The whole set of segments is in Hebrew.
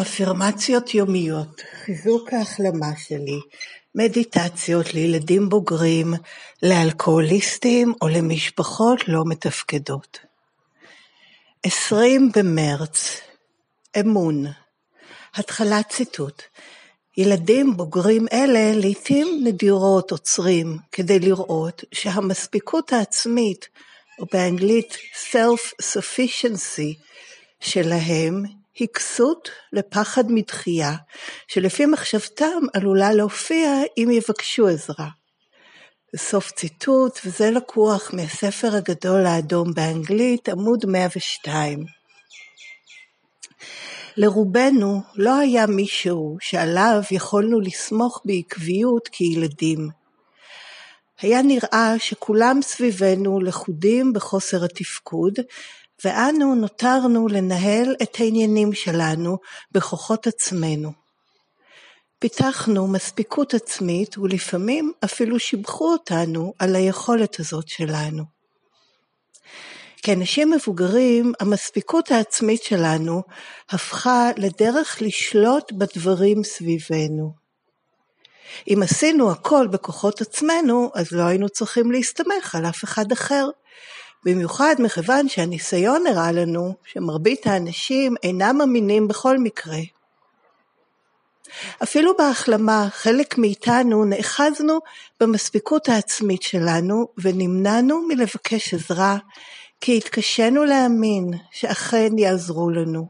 אפירמציות יומיות, חיזוק ההחלמה שלי, מדיטציות לילדים בוגרים, לאלכוהוליסטים או למשפחות לא מתפקדות. 20 במרץ, אמון, התחלת ציטוט. ילדים בוגרים אלה לעתים נדירות עוצרים כדי לראות שהמספיקות העצמית, או באנגלית self-sufficiency שלהם, היא כסות לפחד מדחייה, שלפי מחשבתם עלולה להופיע אם יבקשו עזרה. סוף ציטוט, וזה לקוח מהספר הגדול האדום באנגלית, עמוד 102. לרובנו לא היה מישהו שעליו יכולנו לסמוך בעקביות כילדים. היה נראה שכולם סביבנו לכודים בחוסר התפקוד, ואנו נותרנו לנהל את העניינים שלנו בכוחות עצמנו. פיתחנו מספיקות עצמית ולפעמים אפילו שיבחו אותנו על היכולת הזאת שלנו. כאנשים מבוגרים, המספיקות העצמית שלנו הפכה לדרך לשלוט בדברים סביבנו. אם עשינו הכל בכוחות עצמנו, אז לא היינו צריכים להסתמך על אף אחד אחר. במיוחד מכיוון שהניסיון הראה לנו שמרבית האנשים אינם אמינים בכל מקרה. אפילו בהחלמה, חלק מאיתנו נאחזנו במספיקות העצמית שלנו ונמנענו מלבקש עזרה, כי התקשינו להאמין שאכן יעזרו לנו.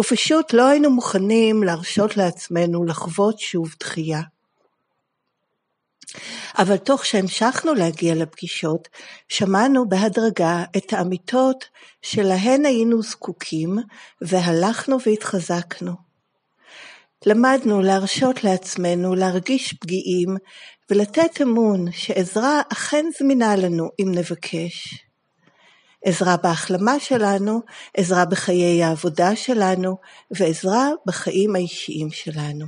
ופשוט לא היינו מוכנים להרשות לעצמנו לחוות שוב דחייה. אבל תוך שהמשכנו להגיע לפגישות, שמענו בהדרגה את האמיתות שלהן היינו זקוקים, והלכנו והתחזקנו. למדנו להרשות לעצמנו להרגיש פגיעים ולתת אמון שעזרה אכן זמינה לנו אם נבקש. עזרה בהחלמה שלנו, עזרה בחיי העבודה שלנו ועזרה בחיים האישיים שלנו.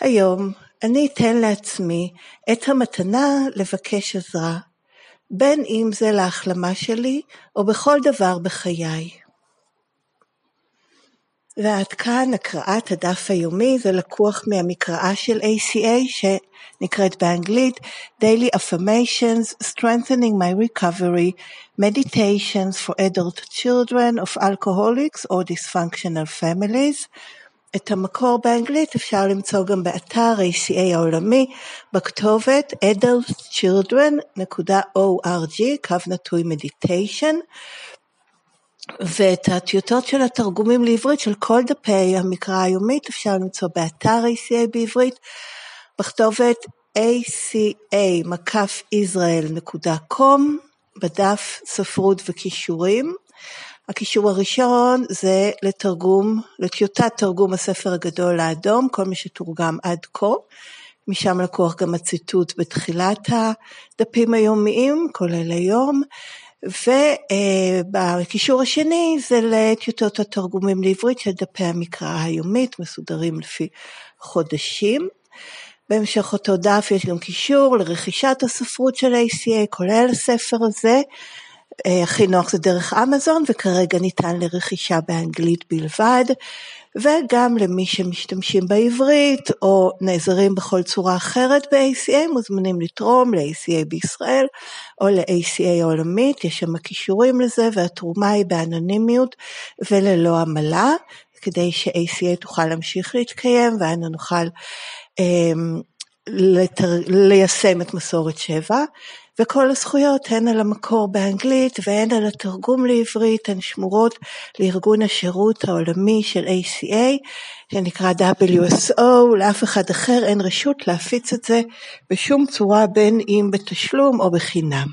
היום אני אתן לעצמי את המתנה לבקש עזרה, בין אם זה להחלמה שלי או בכל דבר בחיי. ועד כאן הקראת הדף היומי, זה לקוח מהמקראה של ACA שנקראת באנגלית Daily Affirmations, Strengthening My Recovery, Meditations for Adult Children of Alcoholics or Dysfunctional Families. את המקור באנגלית אפשר למצוא גם באתר ACA העולמי בכתובת adultchildren.org, קו נטוי מדיטיישן. ואת הטיוטות של התרגומים לעברית של כל דפי המקרא היומית אפשר למצוא באתר ACA בעברית, בכתובת aca-israel.com, בדף ספרות וכישורים. הקישור הראשון זה לתרגום, לטיוטת תרגום הספר הגדול האדום, כל מי שתורגם עד כה. משם לקוח גם הציטוט בתחילת הדפים היומיים, כולל היום. ובקישור השני זה לטיוטות התרגומים לעברית של דפי המקרא היומית, מסודרים לפי חודשים. בהמשך אותו דף יש גם קישור לרכישת הספרות של ACA, כולל הספר הזה. אה, הכי נוח זה דרך אמזון וכרגע ניתן לרכישה באנגלית בלבד. וגם למי שמשתמשים בעברית או נעזרים בכל צורה אחרת ב-ACA מוזמנים לתרום ל-ACA בישראל או ל-ACA העולמית, יש שם קישורים לזה והתרומה היא באנונימיות וללא עמלה כדי ש-ACA תוכל להמשיך להתקיים ואנו נוכל אה, לתר... ליישם את מסורת שבע. וכל הזכויות הן על המקור באנגלית והן על התרגום לעברית הן שמורות לארגון השירות העולמי של ACA שנקרא WSO, לאף אחד אחר אין רשות להפיץ את זה בשום צורה בין אם בתשלום או בחינם.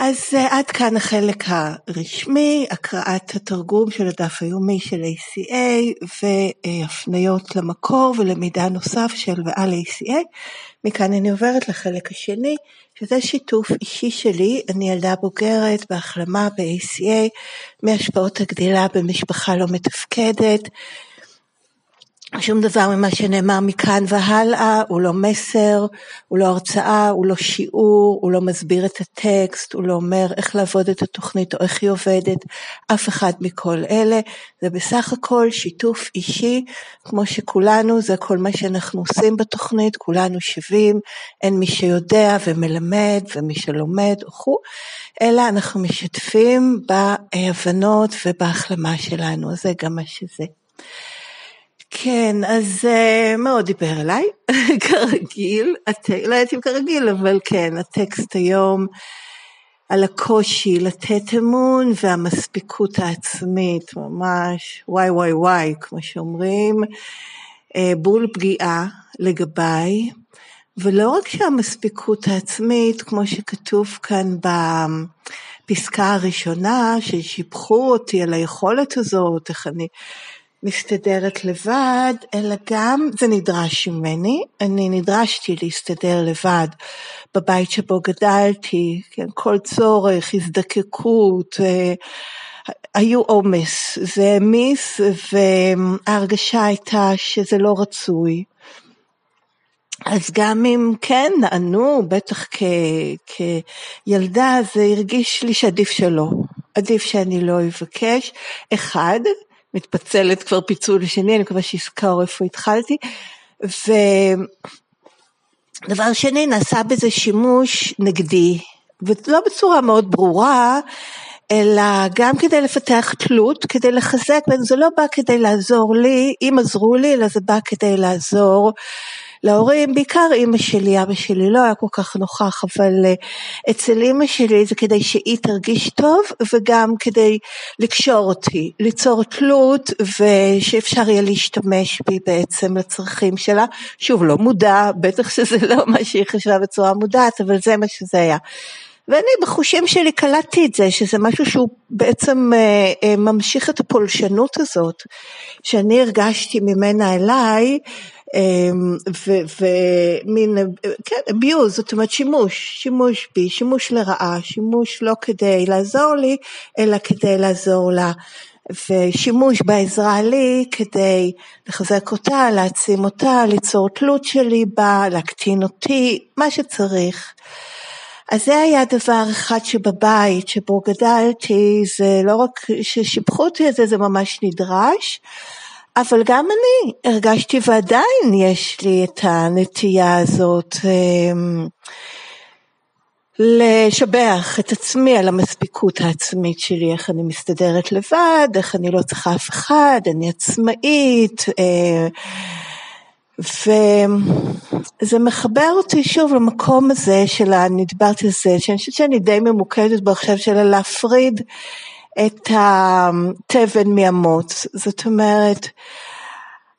אז uh, עד כאן החלק הרשמי, הקראת התרגום של הדף היומי של ACA והפניות למקור ולמידע נוסף של ועל ACA. מכאן אני עוברת לחלק השני, שזה שיתוף אישי שלי, אני ילדה בוגרת בהחלמה ב-ACA מהשפעות הגדילה במשפחה לא מתפקדת, שום דבר ממה שנאמר מכאן והלאה הוא לא מסר, הוא לא הרצאה, הוא לא שיעור, הוא לא מסביר את הטקסט, הוא לא אומר איך לעבוד את התוכנית או איך היא עובדת, אף אחד מכל אלה. זה בסך הכל שיתוף אישי, כמו שכולנו, זה כל מה שאנחנו עושים בתוכנית, כולנו שווים, אין מי שיודע ומלמד ומי שלומד וכו', אלא אנחנו משתפים בהבנות ובהחלמה שלנו, זה גם מה שזה. כן, אז uh, מאוד דיבר אליי, כרגיל, הט... לא יודעת אם כרגיל, אבל כן, הטקסט היום על הקושי לתת אמון והמספיקות העצמית, ממש וואי וואי וואי, כמו שאומרים, uh, בול פגיעה לגביי, ולא רק שהמספיקות העצמית, כמו שכתוב כאן בפסקה הראשונה, ששיבחו אותי על היכולת הזאת, איך אני... מסתדרת לבד, אלא גם זה נדרש ממני, אני נדרשתי להסתדר לבד בבית שבו גדלתי, כן, כל צורך, הזדקקות, אה, היו עומס, זה העמיס וההרגשה הייתה שזה לא רצוי. אז גם אם כן נענו, בטח כ, כילדה, זה הרגיש לי שעדיף שלא. עדיף שאני לא אבקש. אחד, מתפצלת כבר פיצול שני, אני מקווה שיזכור איפה התחלתי. ודבר שני, נעשה בזה שימוש נגדי, ולא בצורה מאוד ברורה, אלא גם כדי לפתח תלות, כדי לחזק, וזה לא בא כדי לעזור לי, אם עזרו לי, אלא זה בא כדי לעזור להורים, בעיקר אימא שלי, אבא שלי לא היה כל כך נוכח, אבל אה, אצל אימא שלי זה כדי שהיא תרגיש טוב וגם כדי לקשור אותי, ליצור תלות ושאפשר יהיה להשתמש בי בעצם לצרכים שלה. שוב, לא מודע, בטח שזה לא מה שהיא חשבה בצורה מודעת, אבל זה מה שזה היה. ואני בחושים שלי קלטתי את זה, שזה משהו שהוא בעצם אה, אה, ממשיך את הפולשנות הזאת, שאני הרגשתי ממנה אליי, ומין, כן, abuse, זאת אומרת שימוש, שימוש בי, שימוש לרעה, שימוש לא כדי לעזור לי, אלא כדי לעזור לה. ושימוש בעזרה לי כדי לחזק אותה, להעצים אותה, ליצור תלות שלי בה, להקטין אותי, מה שצריך. אז זה היה דבר אחד שבבית שבו גדלתי, זה לא רק ששיבחו אותי את זה, זה ממש נדרש. אבל גם אני הרגשתי ועדיין יש לי את הנטייה הזאת אמ, לשבח את עצמי על המספיקות העצמית שלי, איך אני מסתדרת לבד, איך אני לא צריכה אף אחד, אני עצמאית. אה, וזה מחבר אותי שוב למקום הזה של, אני דיברתי על זה, שאני חושבת שאני די ממוקדת בו עכשיו, של להפריד את התבן מהמוץ. זאת אומרת,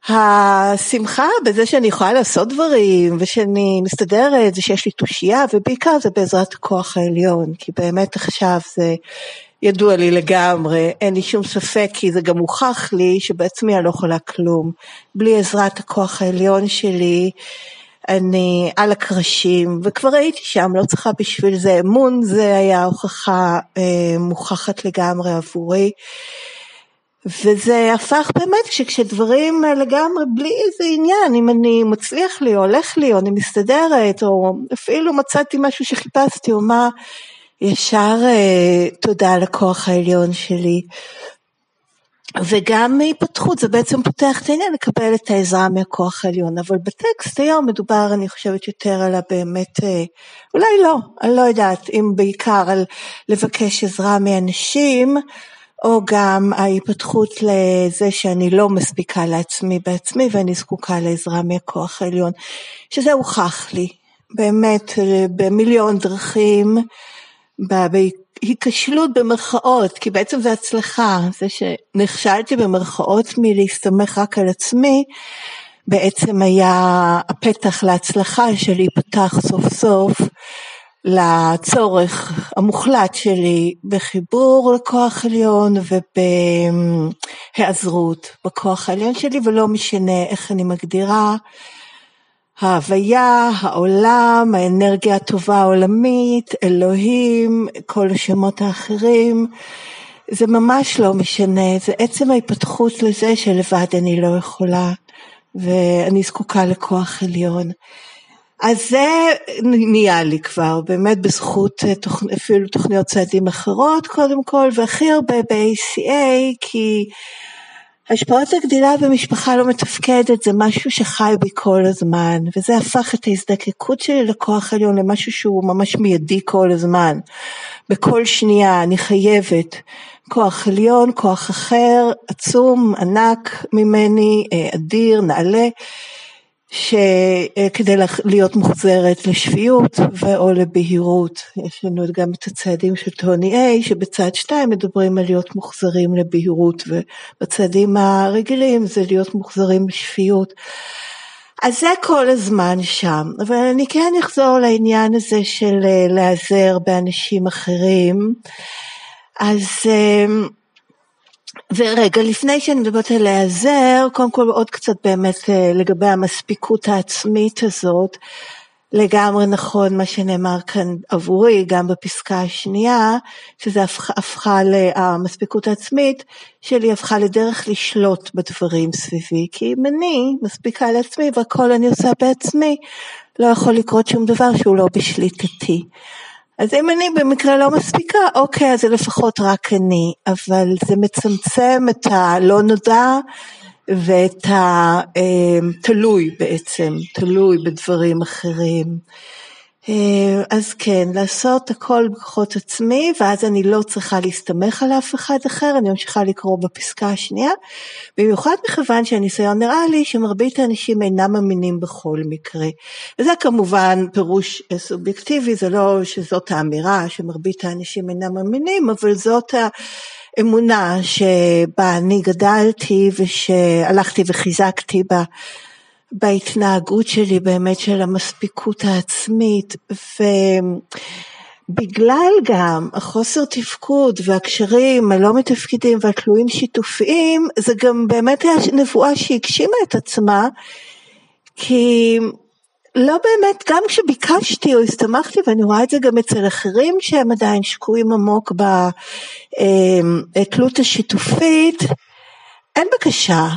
השמחה בזה שאני יכולה לעשות דברים ושאני מסתדרת זה שיש לי תושייה ובעיקר זה בעזרת הכוח העליון כי באמת עכשיו זה ידוע לי לגמרי, אין לי שום ספק כי זה גם הוכח לי שבעצמי אני לא יכולה כלום. בלי עזרת הכוח העליון שלי אני על הקרשים, וכבר הייתי שם, לא צריכה בשביל זה אמון, זה היה הוכחה אה, מוכחת לגמרי עבורי. וזה הפך באמת כשדברים לגמרי בלי איזה עניין, אם אני מצליח לי או הולך לי או אני מסתדרת או אפילו מצאתי משהו שחיפשתי או מה, ישר אה, תודה לכוח העליון שלי. וגם היפתחות זה בעצם פותח את העניין לקבל את העזרה מהכוח העליון. אבל בטקסט היום מדובר אני חושבת יותר על הבאמת אה, אולי לא אני לא יודעת אם בעיקר על לבקש עזרה מאנשים או גם ההיפתחות לזה שאני לא מספיקה לעצמי בעצמי ואני זקוקה לעזרה מהכוח העליון. שזה הוכח לי. באמת אה, במיליון דרכים היכשלות במרכאות, כי בעצם זה הצלחה, זה שנכשלתי במרכאות מלהסתמך רק על עצמי, בעצם היה הפתח להצלחה שלי פתח סוף סוף לצורך המוחלט שלי בחיבור לכוח עליון ובהיעזרות בכוח העליון שלי ולא משנה איך אני מגדירה ההוויה, העולם, האנרגיה הטובה העולמית, אלוהים, כל השמות האחרים, זה ממש לא משנה, זה עצם ההתפתחות לזה שלבד אני לא יכולה. ואני זקוקה לכוח עליון. אז זה נהיה לי כבר, באמת בזכות אה, אפילו תוכניות צעדים אחרות קודם כל, והכי הרבה ב-ACA, כי השפעות הגדילה במשפחה לא מתפקדת זה משהו שחי בי כל הזמן, וזה הפך את ההזדקקות שלי לכוח עליון למשהו שהוא ממש מיידי כל הזמן. בכל שנייה אני חייבת כוח עליון, כוח אחר, עצום, ענק ממני, אה, אדיר, נעלה. שכדי להיות מוחזרת לשפיות ואו לבהירות, יש לנו גם את הצעדים של טוני איי שבצד שתיים מדברים על להיות מוחזרים לבהירות ובצעדים הרגילים זה להיות מוחזרים לשפיות. אז זה כל הזמן שם, אבל אני כן אחזור לעניין הזה של אה, להיעזר באנשים אחרים. אז אה, ורגע, לפני שאני מדברת על להיעזר, קודם כל עוד קצת באמת אה, לגבי המספיקות העצמית הזאת, לגמרי נכון מה שנאמר כאן עבורי, גם בפסקה השנייה, שזה הפכה, הפכה המספיקות העצמית שלי הפכה לדרך לשלוט בדברים סביבי, כי אם אני מספיקה לעצמי והכל אני עושה בעצמי, לא יכול לקרות שום דבר שהוא לא בשליטתי. אז אם אני במקרה לא מספיקה, אוקיי, אז זה לפחות רק אני, אבל זה מצמצם את הלא נודע ואת התלוי בעצם, תלוי בדברים אחרים. אה, אז כן, לעשות הכל בכוחות עצמי, ואז אני לא צריכה להסתמך על אף אחד אחר, אני ממשיכה לקרוא בפסקה השנייה, במיוחד מכיוון שהניסיון נראה לי שמרבית האנשים אינם מאמינים בכל מקרה. וזה כמובן פירוש סובייקטיבי, זה לא שזאת האמירה שמרבית האנשים אינם מאמינים, אבל זאת האמונה שבה אני גדלתי ושהלכתי וחיזקתי בה. בהתנהגות שלי באמת של המספיקות העצמית ובגלל גם החוסר תפקוד והקשרים הלא מתפקדים והתלויים שיתופיים זה גם באמת היה נבואה שהגשימה את עצמה כי לא באמת, גם כשביקשתי או הסתמכתי, ואני רואה את זה גם אצל אחרים שהם עדיין שקועים עמוק בתלות השיתופית, אין בקשה,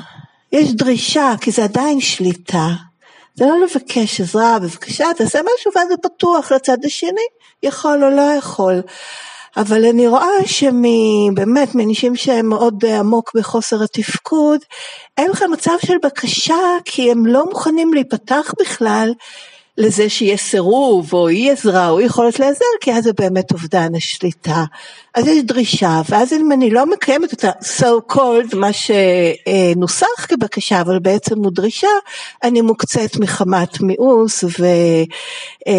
יש דרישה, כי זה עדיין שליטה. זה לא לבקש עזרה, בבקשה תעשה משהו ואז זה פתוח לצד השני, יכול או לא יכול. אבל אני רואה שבאמת מאנשים שהם מאוד עמוק בחוסר התפקוד, אין לך מצב של בקשה כי הם לא מוכנים להיפתח בכלל לזה שיהיה סירוב או אי עזרה או יכולת להיעזר כי אז זה באמת אובדן השליטה. אז יש דרישה ואז אם אני לא מקיימת את ה-so called מה שנוסח כבקשה אבל בעצם הוא דרישה אני מוקצת מחמת מיאוס וכן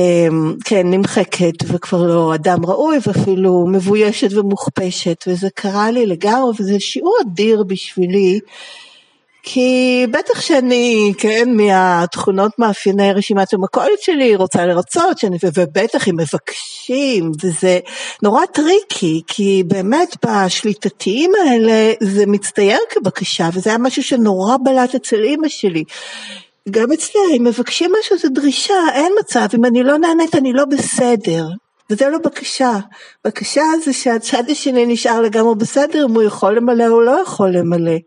נמחקת וכבר לא אדם ראוי ואפילו מבוישת ומוכפשת וזה קרה לי לגמרי וזה שיעור אדיר בשבילי כי בטח שאני, כן, מהתכונות מאפייני רשימת המכולת שלי, רוצה לרצות, שאני, ובטח אם מבקשים, וזה נורא טריקי, כי באמת בשליטתיים האלה זה מצטייר כבקשה, וזה היה משהו שנורא בלט אצל אימא שלי. גם אצלי, אם מבקשים משהו זה דרישה, אין מצב, אם אני לא נענית אני לא בסדר. וזה לא בקשה, בקשה זה שהצד השני נשאר לגמרי בסדר אם הוא יכול למלא או לא יכול למלא.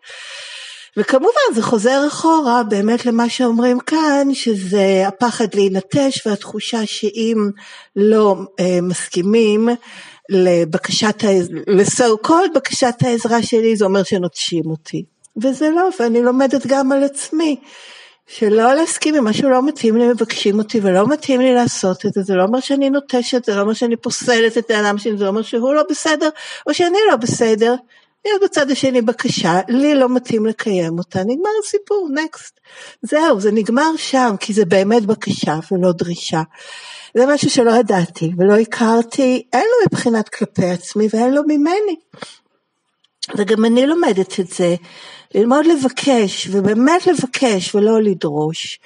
וכמובן זה חוזר אחורה באמת למה שאומרים כאן שזה הפחד להינטש והתחושה שאם לא אה, מסכימים לבקשת, קולד בקשת העזרה שלי זה אומר שנוטשים אותי. וזה לא ואני לומדת גם על עצמי שלא להסכים עם משהו לא מתאים לי מבקשים אותי ולא מתאים לי לעשות את זה. זה לא אומר שאני נוטשת זה לא אומר שאני פוסלת את האדם שלי זה אומר שהוא לא בסדר או שאני לא בסדר יש בצד השני בקשה, לי לא מתאים לקיים אותה, נגמר הסיפור, נקסט. זהו, זה נגמר שם, כי זה באמת בקשה ולא דרישה. זה משהו שלא ידעתי ולא הכרתי, אין לו מבחינת כלפי עצמי ואין לו ממני. וגם אני לומדת את זה, ללמוד לבקש, ובאמת לבקש ולא לדרוש.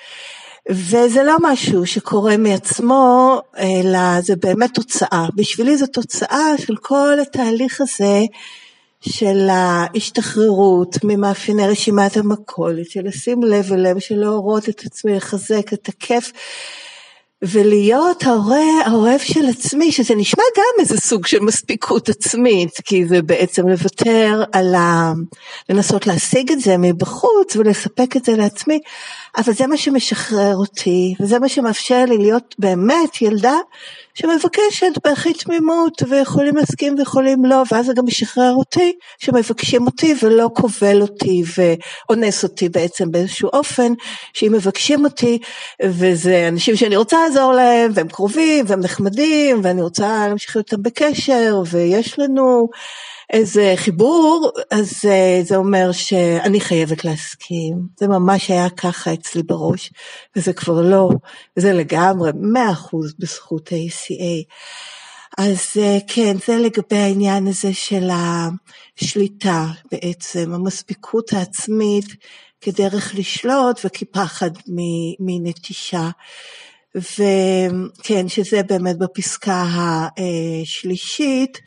וזה לא משהו שקורה מעצמו, אלא זה באמת תוצאה. בשבילי זו תוצאה של כל התהליך הזה של ההשתחררות ממאפייני רשימת המכולת, של לשים לב אליהם, של להורות את עצמי, לחזק את הכיף ולהיות ההורה האוהב של עצמי, שזה נשמע גם איזה סוג של מספיקות עצמית, כי זה בעצם לוותר על ה... לנסות להשיג את זה מבחוץ ולספק את זה לעצמי, אבל זה מה שמשחרר אותי, וזה מה שמאפשר לי להיות באמת ילדה שמבקשת בהכי תמימות, ויכולים להסכים ויכולים לא, ואז זה גם משחרר אותי, שמבקשים אותי ולא כובל אותי ואונס אותי בעצם באיזשהו אופן, שאם מבקשים אותי, וזה אנשים שאני רוצה לעזור להם, והם קרובים, והם נחמדים, ואני רוצה להמשיך איתם בקשר, ויש לנו איזה חיבור, אז אה, זה אומר שאני חייבת להסכים. זה ממש היה ככה אצלי בראש, וזה כבר לא, זה לגמרי מאה אחוז בזכות ה-ACA. אז אה, כן, זה לגבי העניין הזה של השליטה בעצם, המספיקות העצמית כדרך לשלוט וכפחד מנטישה. וכן, שזה באמת בפסקה השלישית.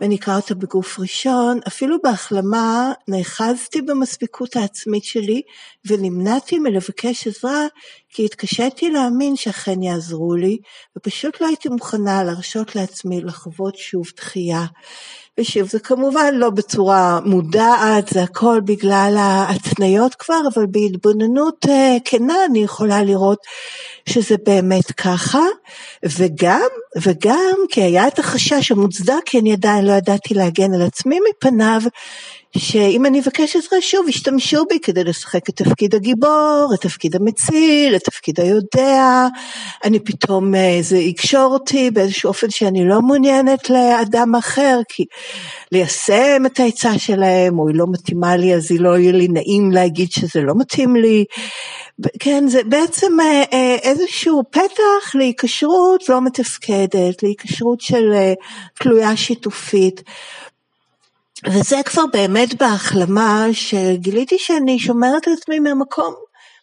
ואני אקרא אותה בגוף ראשון, אפילו בהחלמה נאחזתי במספיקות העצמית שלי ונמנעתי מלבקש עזרה כי התקשיתי להאמין שאכן יעזרו לי ופשוט לא הייתי מוכנה להרשות לעצמי לחוות שוב דחייה. ושוב זה כמובן לא בצורה מודעת, זה הכל בגלל ההתניות כבר, אבל בהתבוננות uh, כנה אני יכולה לראות שזה באמת ככה, וגם, וגם כי היה את החשש המוצדק, כי אני עדיין לא ידעתי להגן על עצמי מפניו, שאם אני אבקש עזרה שוב ישתמשו בי כדי לשחק את תפקיד הגיבור, את תפקיד המציל, את תפקיד היודע, אני פתאום אה, זה יקשור אותי באיזשהו אופן שאני לא מעוניינת לאדם אחר, כי ליישם את העצה שלהם, או היא לא מתאימה לי אז היא לא יהיה לי נעים להגיד שזה לא מתאים לי, כן זה בעצם אה, אה, איזשהו פתח להיקשרות לא מתפקדת, להיקשרות של תלויה שיתופית. וזה כבר באמת בהחלמה שגיליתי שאני שומרת על עצמי מהמקום,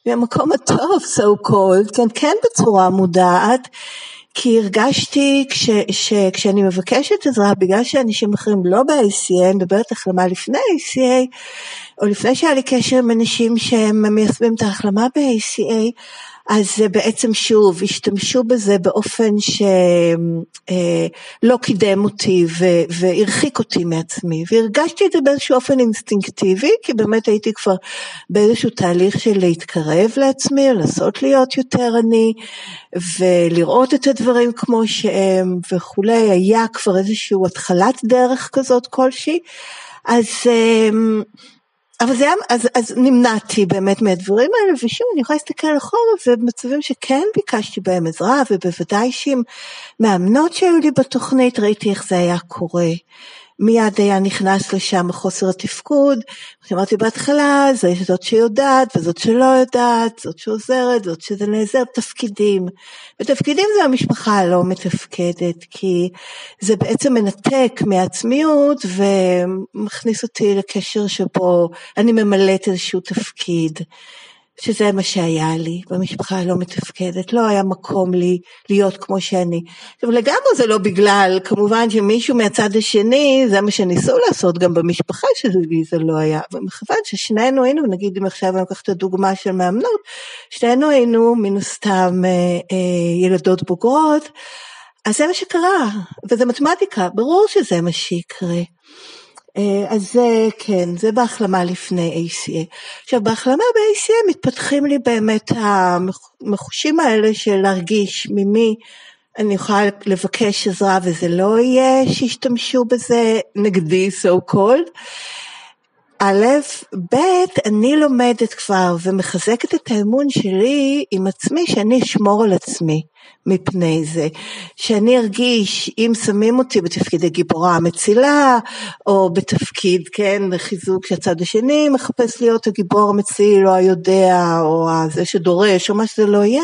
מהמקום הטוב so called, כן, כן בצורה מודעת, כי הרגשתי כש, ש, כשאני מבקשת עזרה, בגלל שאנשים אחרים לא ב-ACA, אני מדברת החלמה לפני ACA, או לפני שהיה לי קשר עם אנשים שהם מיישמים את ההחלמה ב-ACA, אז בעצם שוב השתמשו בזה באופן שלא אה, קידם אותי והרחיק אותי מעצמי. והרגשתי את זה באיזשהו אופן אינסטינקטיבי כי באמת הייתי כבר באיזשהו תהליך של להתקרב לעצמי, לנסות להיות יותר אני ולראות את הדברים כמו שהם וכולי, היה כבר איזושהי התחלת דרך כזאת כלשהי. אז אה, אבל זה היה, אז, אז נמנעתי באמת מהדברים האלה, ושוב אני יכולה להסתכל אחורה ובמצבים שכן ביקשתי בהם עזרה, ובוודאי שעם מאמנות שהיו לי בתוכנית ראיתי איך זה היה קורה. מיד היה נכנס לשם חוסר התפקוד, אמרתי בהתחלה, זה זאת שיודעת וזאת שלא יודעת, זאת שעוזרת, זאת שזה נעזר, תפקידים. ותפקידים זה המשפחה הלא מתפקדת, כי זה בעצם מנתק מעצמיות ומכניס אותי לקשר שבו אני ממלאת איזשהו תפקיד. שזה מה שהיה לי במשפחה הלא מתפקדת, לא היה מקום לי להיות כמו שאני. עכשיו לגמרי זה לא בגלל, כמובן שמישהו מהצד השני, זה מה שניסו לעשות גם במשפחה שלי זה לא היה, אבל מכיוון ששנינו היינו, נגיד אם עכשיו אני לוקחת את הדוגמה של מאמנות, שנינו היינו מן הסתם אה, אה, ילדות בוגרות, אז זה מה שקרה, וזה מתמטיקה, ברור שזה מה שיקרה. אה, אז זה כן, זה בהחלמה לפני ACA. עכשיו בהחלמה ב-ACA מתפתחים לי באמת המחושים האלה של להרגיש ממי אני יכולה לבקש עזרה וזה לא יהיה שישתמשו בזה נגדי so called. א', ב', אני לומדת כבר ומחזקת את האמון שלי עם עצמי שאני אשמור על עצמי מפני זה. שאני ארגיש אם שמים אותי בתפקיד הגיבורה המצילה או בתפקיד, כן, חיזוק שהצד השני מחפש להיות הגיבור המציל או היודע או זה שדורש או מה שזה לא יהיה,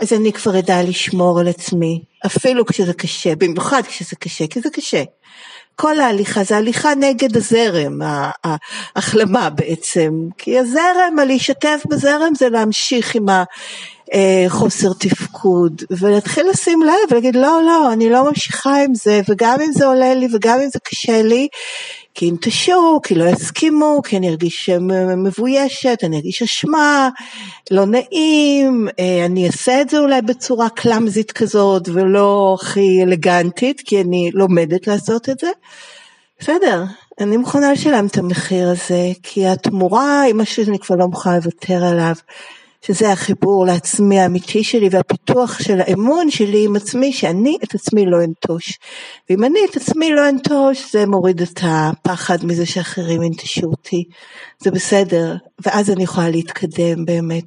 אז אני כבר אדע לשמור על עצמי אפילו כשזה קשה, במיוחד כשזה קשה, כי זה קשה. כל ההליכה זה הליכה נגד הזרם, ההחלמה בעצם, כי הזרם, להשתתף בזרם זה להמשיך עם החוסר אה, תפקוד, ולהתחיל לשים לב ולהגיד לא, לא, אני לא ממשיכה עם זה, וגם אם זה עולה לי וגם אם זה קשה לי, כי ינטשו, כי לא יסכימו, כי אני ארגיש מבוישת, אני ארגיש אשמה, לא נעים, אה, אני אעשה את זה אולי בצורה קלאמזית כזאת ולא הכי אלגנטית, כי אני לומדת לעשות את זה. בסדר, אני מוכנה לשלם את המחיר הזה, כי התמורה היא משהו שאני כבר לא מוכנה לוותר עליו. שזה החיבור לעצמי האמיתי שלי והפיתוח של האמון שלי עם עצמי, שאני את עצמי לא אנטוש. ואם אני את עצמי לא אנטוש, זה מוריד את הפחד מזה שאחרים ינטשו אותי. זה בסדר, ואז אני יכולה להתקדם באמת.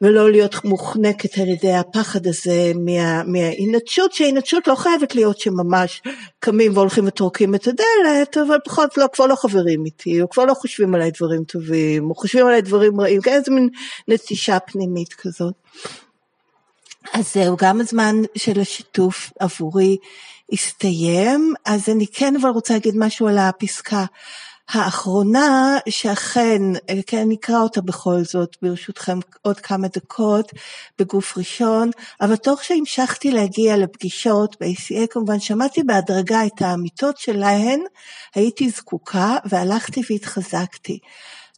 ולא להיות מוחנקת על ידי הפחד הזה מה, מההינטשות, שההינטשות לא חייבת להיות שממש קמים והולכים וטורקים את הדלת, אבל פחות לא, כבר לא חברים איתי, או כבר לא חושבים עליי דברים טובים, או חושבים עליי דברים רעים, כן, איזה מין נטישה פנימית כזאת. אז זהו, גם הזמן של השיתוף עבורי הסתיים, אז אני כן אבל רוצה להגיד משהו על הפסקה. האחרונה שאכן, כן נקרא אותה בכל זאת ברשותכם עוד כמה דקות בגוף ראשון, אבל תוך שהמשכתי להגיע לפגישות ב-ACA כמובן שמעתי בהדרגה את האמיתות שלהן הייתי זקוקה והלכתי והתחזקתי.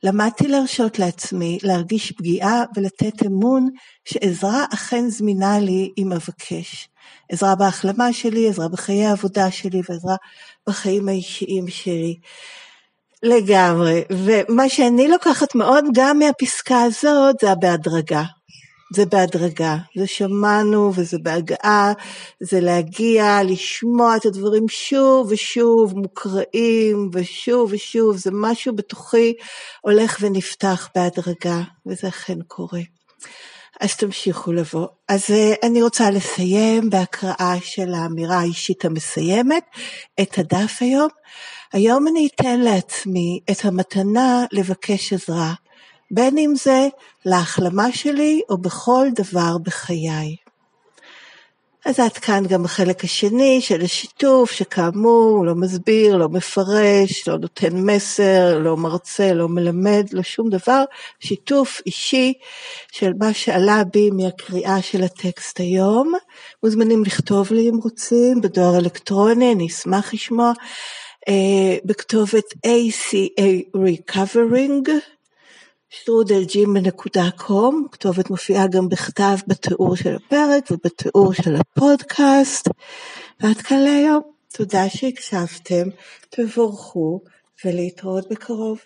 למדתי להרשות לעצמי להרגיש פגיעה ולתת אמון שעזרה אכן זמינה לי אם אבקש. עזרה בהחלמה שלי, עזרה בחיי העבודה שלי ועזרה בחיים האישיים שלי. לגמרי, ומה שאני לוקחת מאוד גם מהפסקה הזאת זה בהדרגה. זה בהדרגה, זה שמענו וזה בהגעה, זה להגיע, לשמוע את הדברים שוב ושוב מוקראים ושוב ושוב, זה משהו בתוכי הולך ונפתח בהדרגה, וזה אכן קורה. אז תמשיכו לבוא. אז אה, אני רוצה לסיים בהקראה של האמירה האישית המסיימת את הדף היום. היום אני אתן לעצמי את המתנה לבקש עזרה, בין אם זה להחלמה שלי או בכל דבר בחיי. אז עד כאן גם החלק השני של השיתוף, שכאמור לא מסביר, לא מפרש, לא נותן מסר, לא מרצה, לא מלמד, לא שום דבר, שיתוף אישי של מה שעלה בי מהקריאה של הטקסט היום. מוזמנים לכתוב לי אם רוצים, בדואר אלקטרוני, אני אשמח לשמוע. אה, בכתובת ACA Recovering, שטרודלג'ימל.קום, כתובת מופיעה גם בכתב בתיאור של הפרק ובתיאור של הפודקאסט. ועד כאן להיום. תודה שהקשבתם, תבורכו ולהתראות בקרוב.